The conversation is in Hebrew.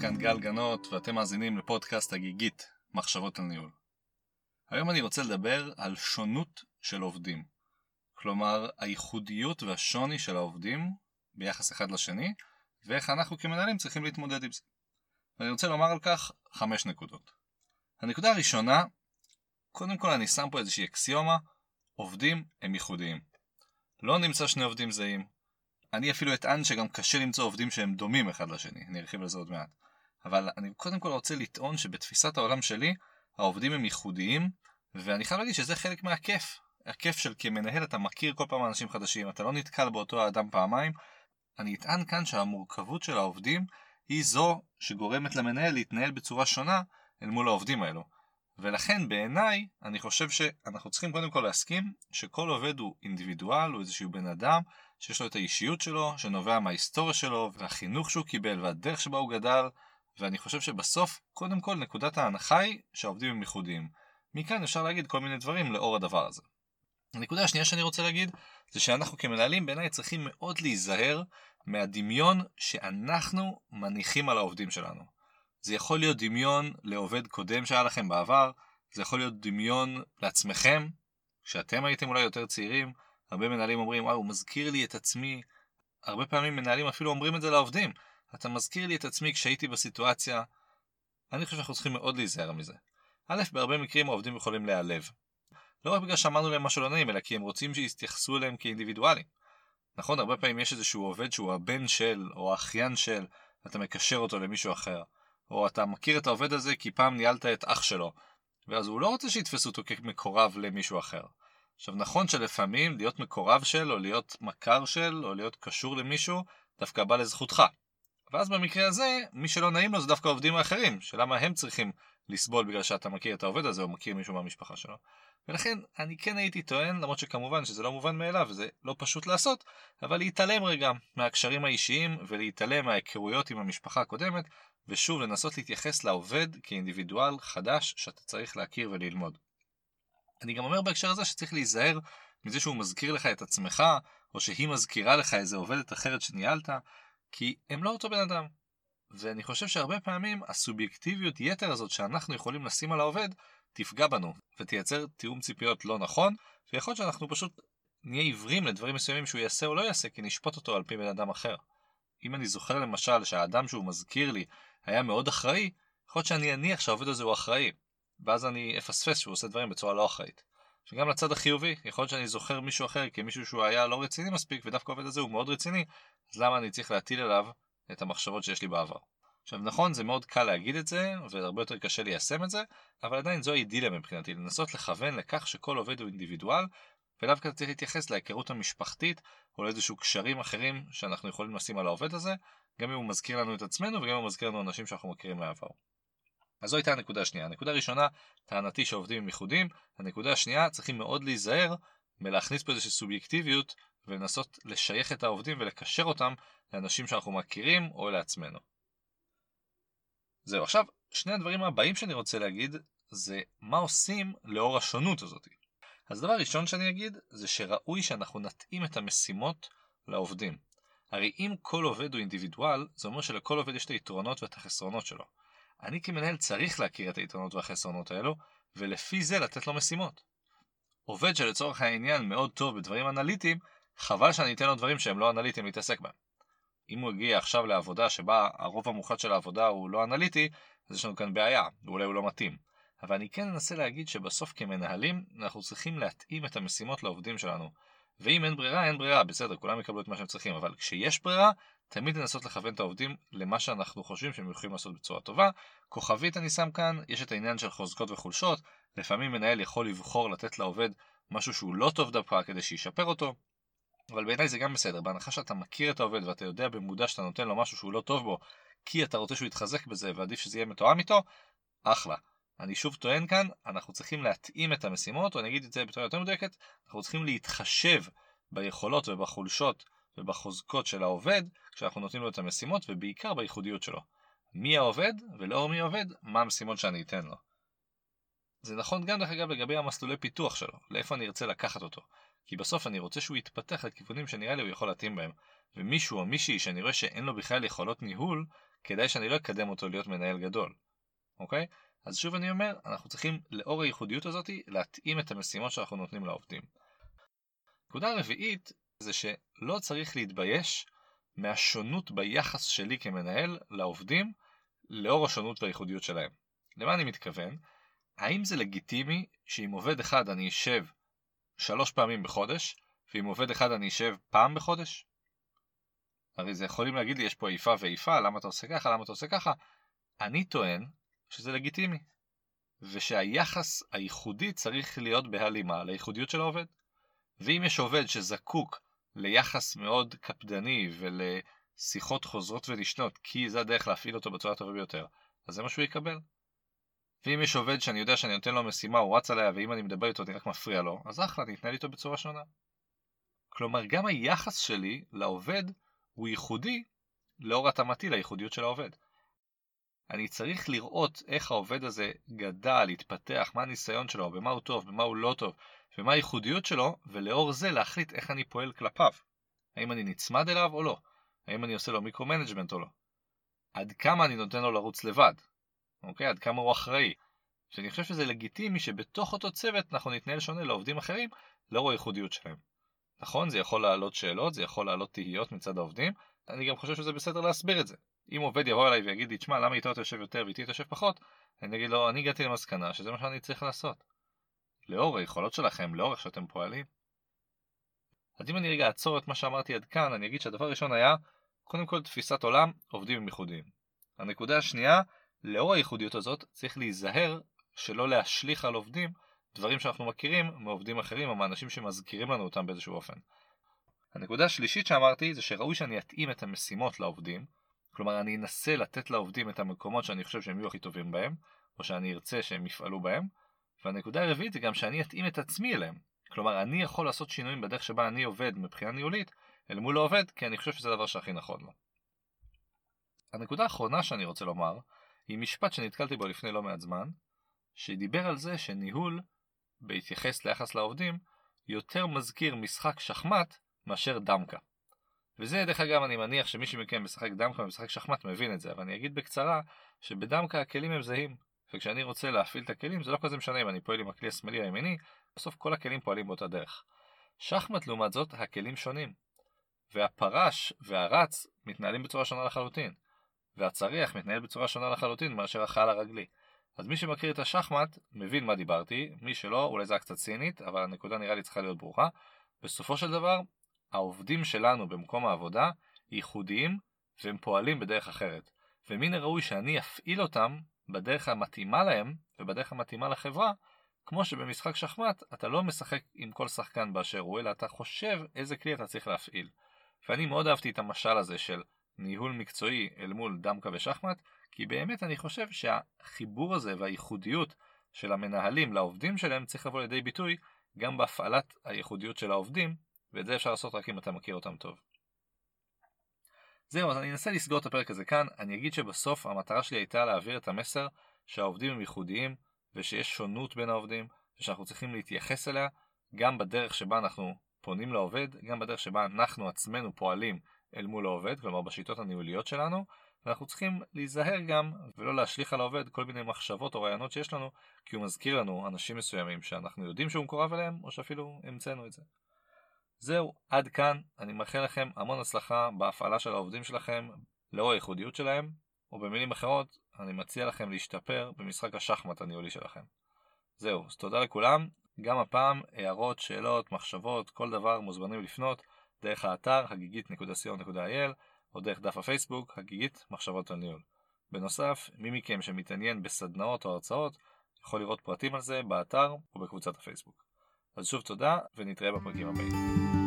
כאן גל גנות ואתם מאזינים לפודקאסט הגיגית מחשבות על ניהול. היום אני רוצה לדבר על שונות של עובדים. כלומר, הייחודיות והשוני של העובדים ביחס אחד לשני, ואיך אנחנו כמנהלים צריכים להתמודד עם זה. ואני רוצה לומר על כך חמש נקודות. הנקודה הראשונה, קודם כל אני שם פה איזושהי אקסיומה, עובדים הם ייחודיים. לא נמצא שני עובדים זהים. אני אפילו אטען שגם קשה למצוא עובדים שהם דומים אחד לשני, אני ארחיב על זה עוד מעט. אבל אני קודם כל רוצה לטעון שבתפיסת העולם שלי, העובדים הם ייחודיים, ואני חייב להגיד שזה חלק מהכיף. הכיף של כמנהל אתה מכיר כל פעם אנשים חדשים, אתה לא נתקל באותו האדם פעמיים. אני אטען כאן שהמורכבות של העובדים היא זו שגורמת למנהל להתנהל בצורה שונה אל מול העובדים האלו. ולכן בעיניי, אני חושב שאנחנו צריכים קודם כל להסכים שכל עובד הוא אינדיבידואל, הוא איזשהו בן אדם שיש לו את האישיות שלו, שנובע מההיסטוריה שלו, והחינוך שהוא קיבל, והדרך שבה הוא גדל, ואני חושב שבסוף, קודם כל נקודת ההנחה היא שהעובדים הם ייחודיים. מכאן אפשר להגיד כל מיני דברים לאור הדבר הזה. הנקודה השנייה שאני רוצה להגיד, זה שאנחנו כמנהלים בעיניי צריכים מאוד להיזהר מהדמיון שאנחנו מניחים על העובדים שלנו. זה יכול להיות דמיון לעובד קודם שהיה לכם בעבר, זה יכול להיות דמיון לעצמכם, כשאתם הייתם אולי יותר צעירים, הרבה מנהלים אומרים, וואו, הוא מזכיר לי את עצמי. הרבה פעמים מנהלים אפילו אומרים את זה לעובדים. אתה מזכיר לי את עצמי כשהייתי בסיטואציה. אני חושב שאנחנו צריכים מאוד להיזהר מזה. א', בהרבה מקרים העובדים יכולים להיעלב. לא רק בגלל שאמרנו להם משהו לא נעים, אלא כי הם רוצים שיתייחסו אליהם כאינדיבידואלים. נכון, הרבה פעמים יש איזשהו עובד שהוא הבן של, או האחיין של, אתה מקשר אותו למישהו אחר. או אתה מכיר את העובד הזה כי פעם ניהלת את אח שלו. ואז הוא לא רוצה שיתפסו אותו כמקורב למישהו אחר. עכשיו נכון שלפעמים להיות מקורב של, או להיות מכר של, או להיות קשור למישהו, דווקא בא לזכותך. ואז במקרה הזה, מי שלא נעים לו זה דווקא העובדים האחרים, שלמה הם צריכים לסבול בגלל שאתה מכיר את העובד הזה, או מכיר מישהו מהמשפחה שלו. ולכן אני כן הייתי טוען, למרות שכמובן שזה לא מובן מאליו וזה לא פשוט לעשות, אבל להתעלם רגע מהקשרים האישיים ולהתעלם מההיכרויות עם המשפחה הקודמת, ושוב לנסות להתייחס לעובד כאינדיבידואל חדש שאתה צריך להכיר וללמוד. אני גם אומר בהקשר הזה שצריך להיזהר מזה שהוא מזכיר לך את עצמך, או שהיא מזכירה לך איזה עובדת אחרת שניהלת, כי הם לא אותו בן אדם. ואני חושב שהרבה פעמים הסובייקטיביות יתר הזאת שאנחנו יכולים לשים על העובד, תפגע בנו, ותייצר תיאום ציפיות לא נכון, ויכול להיות שאנחנו פשוט נהיה עיוורים לדברים מסוימים שהוא יעשה או לא יעשה, כי נשפוט אותו על פי בן אדם אחר. אם אני זוכר למשל שהאדם שהוא מזכיר לי היה מאוד אחראי, יכול להיות שאני אניח שהעובד הזה הוא אחראי, ואז אני אפספס שהוא עושה דברים בצורה לא אחראית. שגם לצד החיובי, יכול להיות שאני זוכר מישהו אחר כמישהו שהוא היה לא רציני מספיק, ודווקא העובד הזה הוא מאוד רציני, אז למה אני צריך להטיל עליו את המחשבות שיש לי בעבר? עכשיו נכון, זה מאוד קל להגיד את זה, והרבה יותר קשה ליישם את זה, אבל עדיין זו האידיליה מבחינתי, לנסות לכוון לכך שכל עובד הוא אינדיבידואל, ודווקא צריך להתייחס להיכרות המשפחתית, או לאיזשהו קשרים אחרים שאנחנו יכולים לשים על העובד הזה, גם אם הוא מזכיר לנו את עצמנו וגם אם הוא מזכיר לנו אנשים שאנחנו מכירים מהעבר. אז זו הייתה הנקודה השנייה. הנקודה הראשונה, טענתי שעובדים עם ייחודים. הנקודה השנייה, צריכים מאוד להיזהר מלהכניס פה איזושהי סובייקטיביות ולנסות לשייך את העובדים ולקשר אותם לאנשים שאנחנו מכירים או לעצמנו. זהו, עכשיו, שני הדברים הבאים שאני רוצה להגיד זה מה עושים לאור השונות הזאת. אז דבר ראשון שאני אגיד זה שראוי שאנחנו נתאים את המשימות לעובדים. הרי אם כל עובד הוא אינדיבידואל, זה אומר שלכל עובד יש את היתרונות ואת החסרונות שלו. אני כמנהל צריך להכיר את היתרונות והחסרונות האלו, ולפי זה לתת לו משימות. עובד שלצורך העניין מאוד טוב בדברים אנליטיים, חבל שאני אתן לו דברים שהם לא אנליטיים להתעסק בהם. אם הוא הגיע עכשיו לעבודה שבה הרוב המוחלט של העבודה הוא לא אנליטי, אז יש לנו כאן בעיה, ואולי הוא לא מתאים. אבל אני כן אנסה להגיד שבסוף כמנהלים, אנחנו צריכים להתאים את המשימות לעובדים שלנו. ואם אין ברירה, אין ברירה, בסדר, כולם יקבלו את מה שהם צריכים, אבל כשיש ברירה, תמיד לנסות לכוון את העובדים למה שאנחנו חושבים שהם יכולים לעשות בצורה טובה. כוכבית אני שם כאן, יש את העניין של חוזקות וחולשות, לפעמים מנהל יכול לבחור לתת לעובד משהו שהוא לא טוב דווקא כדי שישפר אותו, אבל בעיניי זה גם בסדר, בהנחה שאתה מכיר את העובד ואתה יודע במודע שאתה נותן לו משהו שהוא לא טוב בו, כי אתה רוצה שהוא יתחזק בזה ועדיף שזה יהיה מתואם איתו, אחלה. אני שוב טוען כאן, אנחנו צריכים להתאים את המשימות, או אני אגיד את זה בצורה יותר מדויקת, אנחנו צריכים להתחשב ביכולות ובחולשות ובחוזקות של העובד, כשאנחנו נותנים לו את המשימות, ובעיקר בייחודיות שלו. מי העובד, ולאור מי העובד, מה המשימות שאני אתן לו. זה נכון גם דרך אגב לגבי המסלולי פיתוח שלו, לאיפה אני ארצה לקחת אותו. כי בסוף אני רוצה שהוא יתפתח לכיוונים שנראה לי הוא יכול להתאים בהם. ומישהו או מישהי שאני רואה שאין לו בכלל יכולות ניהול, כדאי שאני לא אקדם אותו להיות מנהל גדול, אוקיי? אז שוב אני אומר, אנחנו צריכים לאור הייחודיות הזאת להתאים את המשימות שאנחנו נותנים לעובדים. נקודה רביעית זה שלא צריך להתבייש מהשונות ביחס שלי כמנהל לעובדים לאור השונות והייחודיות שלהם. למה אני מתכוון? האם זה לגיטימי שעם עובד אחד אני אשב שלוש פעמים בחודש, ועם עובד אחד אני אשב פעם בחודש? הרי זה יכולים להגיד לי יש פה איפה ואיפה, למה אתה עושה ככה, למה אתה עושה ככה? אני טוען שזה לגיטימי, ושהיחס הייחודי צריך להיות בהלימה לייחודיות של העובד. ואם יש עובד שזקוק ליחס מאוד קפדני ולשיחות חוזרות ונשנות, כי זה הדרך להפעיל אותו בצורה הטובה ביותר, אז זה מה שהוא יקבל. ואם יש עובד שאני יודע שאני נותן לו משימה, הוא רץ עליה, ואם אני מדבר איתו אני רק מפריע לו, אז אחלה, אני אתנהל איתו בצורה שונה. כלומר, גם היחס שלי לעובד הוא ייחודי לאור התאמתי לייחודיות של העובד. אני צריך לראות איך העובד הזה גדל, התפתח, מה הניסיון שלו, במה הוא טוב, במה הוא לא טוב, ומה הייחודיות שלו, ולאור זה להחליט איך אני פועל כלפיו. האם אני נצמד אליו או לא? האם אני עושה לו micro-management או לא? עד כמה אני נותן לו לרוץ לבד? אוקיי? עד כמה הוא אחראי? שאני חושב שזה לגיטימי שבתוך אותו צוות אנחנו נתנהל שונה לעובדים אחרים לאור הייחודיות שלהם. נכון, זה יכול להעלות שאלות, זה יכול להעלות תהיות מצד העובדים, אני גם חושב שזה בסדר להסביר את זה. אם עובד יבוא אליי ויגיד לי, תשמע, למה איתו אתה יושב יותר ואיתי אתה יושב פחות, אני אגיד לו, אני הגעתי למסקנה שזה מה שאני צריך לעשות. לאור היכולות שלכם, לאור איך שאתם פועלים. אז אם אני רגע אעצור את מה שאמרתי עד כאן, אני אגיד שהדבר הראשון היה, קודם כל תפיסת עולם, עובדים הם ייחודיים. הנקודה השנייה, לאור הייחודיות הזאת, צריך להיזהר שלא להשליך על עובדים דברים שאנחנו מכירים מעובדים אחרים או מאנשים שמזכירים לנו אותם באיזשהו אופן. הנקודה השלישית שאמרתי זה שראוי שאני אתאים את המשימות לעובדים, כלומר אני אנסה לתת לעובדים את המקומות שאני חושב שהם יהיו הכי טובים בהם, או שאני ארצה שהם יפעלו בהם, והנקודה הרביעית זה גם שאני אתאים את עצמי אליהם. כלומר אני יכול לעשות שינויים בדרך שבה אני עובד מבחינה ניהולית אל מול העובד, כי אני חושב שזה הדבר שהכי נכון לו. הנקודה האחרונה שאני רוצה לומר, היא משפט שנתקלתי בו לפני לא מעט זמן, שדיבר על זה שניהול, בהתייחס ליחס לעובדים, יותר מזכיר משחק שחמט מאשר דמקה. וזה דרך אגב אני מניח שמי שמכם משחק דמקה ומשחק שחמט מבין את זה, אבל אני אגיד בקצרה שבדמקה הכלים הם זהים, וכשאני רוצה להפעיל את הכלים זה לא כזה משנה אם אני פועל עם הכלי השמאלי או הימיני, בסוף כל הכלים פועלים באותה דרך. שחמט לעומת זאת הכלים שונים, והפרש והרץ מתנהלים בצורה שונה לחלוטין, והצריח מתנהל בצורה שונה לחלוטין מאשר החייל הרגלי. אז מי שמכיר את השחמט מבין מה דיברתי, מי שלא אולי זה היה קצת צינית, אבל הנקודה נראה לי צריכה להיות ברוכה. בסופו של דבר העובדים שלנו במקום העבודה ייחודיים והם פועלים בדרך אחרת. ומן הראוי שאני אפעיל אותם בדרך המתאימה להם ובדרך המתאימה לחברה, כמו שבמשחק שחמט אתה לא משחק עם כל שחקן באשר הוא, אלא אתה חושב איזה כלי אתה צריך להפעיל. ואני מאוד אהבתי את המשל הזה של ניהול מקצועי אל מול דמקה ושחמט, כי באמת אני חושב שהחיבור הזה והייחודיות של המנהלים לעובדים שלהם צריך לבוא לידי ביטוי גם בהפעלת הייחודיות של העובדים ואת זה אפשר לעשות רק אם אתה מכיר אותם טוב. זהו, אז אני אנסה לסגור את הפרק הזה כאן, אני אגיד שבסוף המטרה שלי הייתה להעביר את המסר שהעובדים הם ייחודיים ושיש שונות בין העובדים ושאנחנו צריכים להתייחס אליה גם בדרך שבה אנחנו פונים לעובד, גם בדרך שבה אנחנו עצמנו פועלים אל מול העובד, כלומר בשיטות הניהוליות שלנו, ואנחנו צריכים להיזהר גם ולא להשליך על העובד כל מיני מחשבות או רעיונות שיש לנו, כי הוא מזכיר לנו אנשים מסוימים שאנחנו יודעים שהוא מקורב אליהם, או שאפילו המצאנו את זה. זהו, עד כאן, אני מאחל לכם המון הצלחה בהפעלה של העובדים שלכם לאור הייחודיות שלהם, ובמילים אחרות, אני מציע לכם להשתפר במשחק השחמט הניהולי שלכם. זהו, אז תודה לכולם, גם הפעם, הערות, שאלות, מחשבות, כל דבר מוזמנים לפנות דרך האתר הגיגית.co.il או דרך דף הפייסבוק הגיגית מחשבות על ניהול. בנוסף, מי מכם שמתעניין בסדנאות או הרצאות יכול לראות פרטים על זה באתר ובקבוצת הפייסבוק. אז שוב תודה, ונתראה בפרקים הבאים.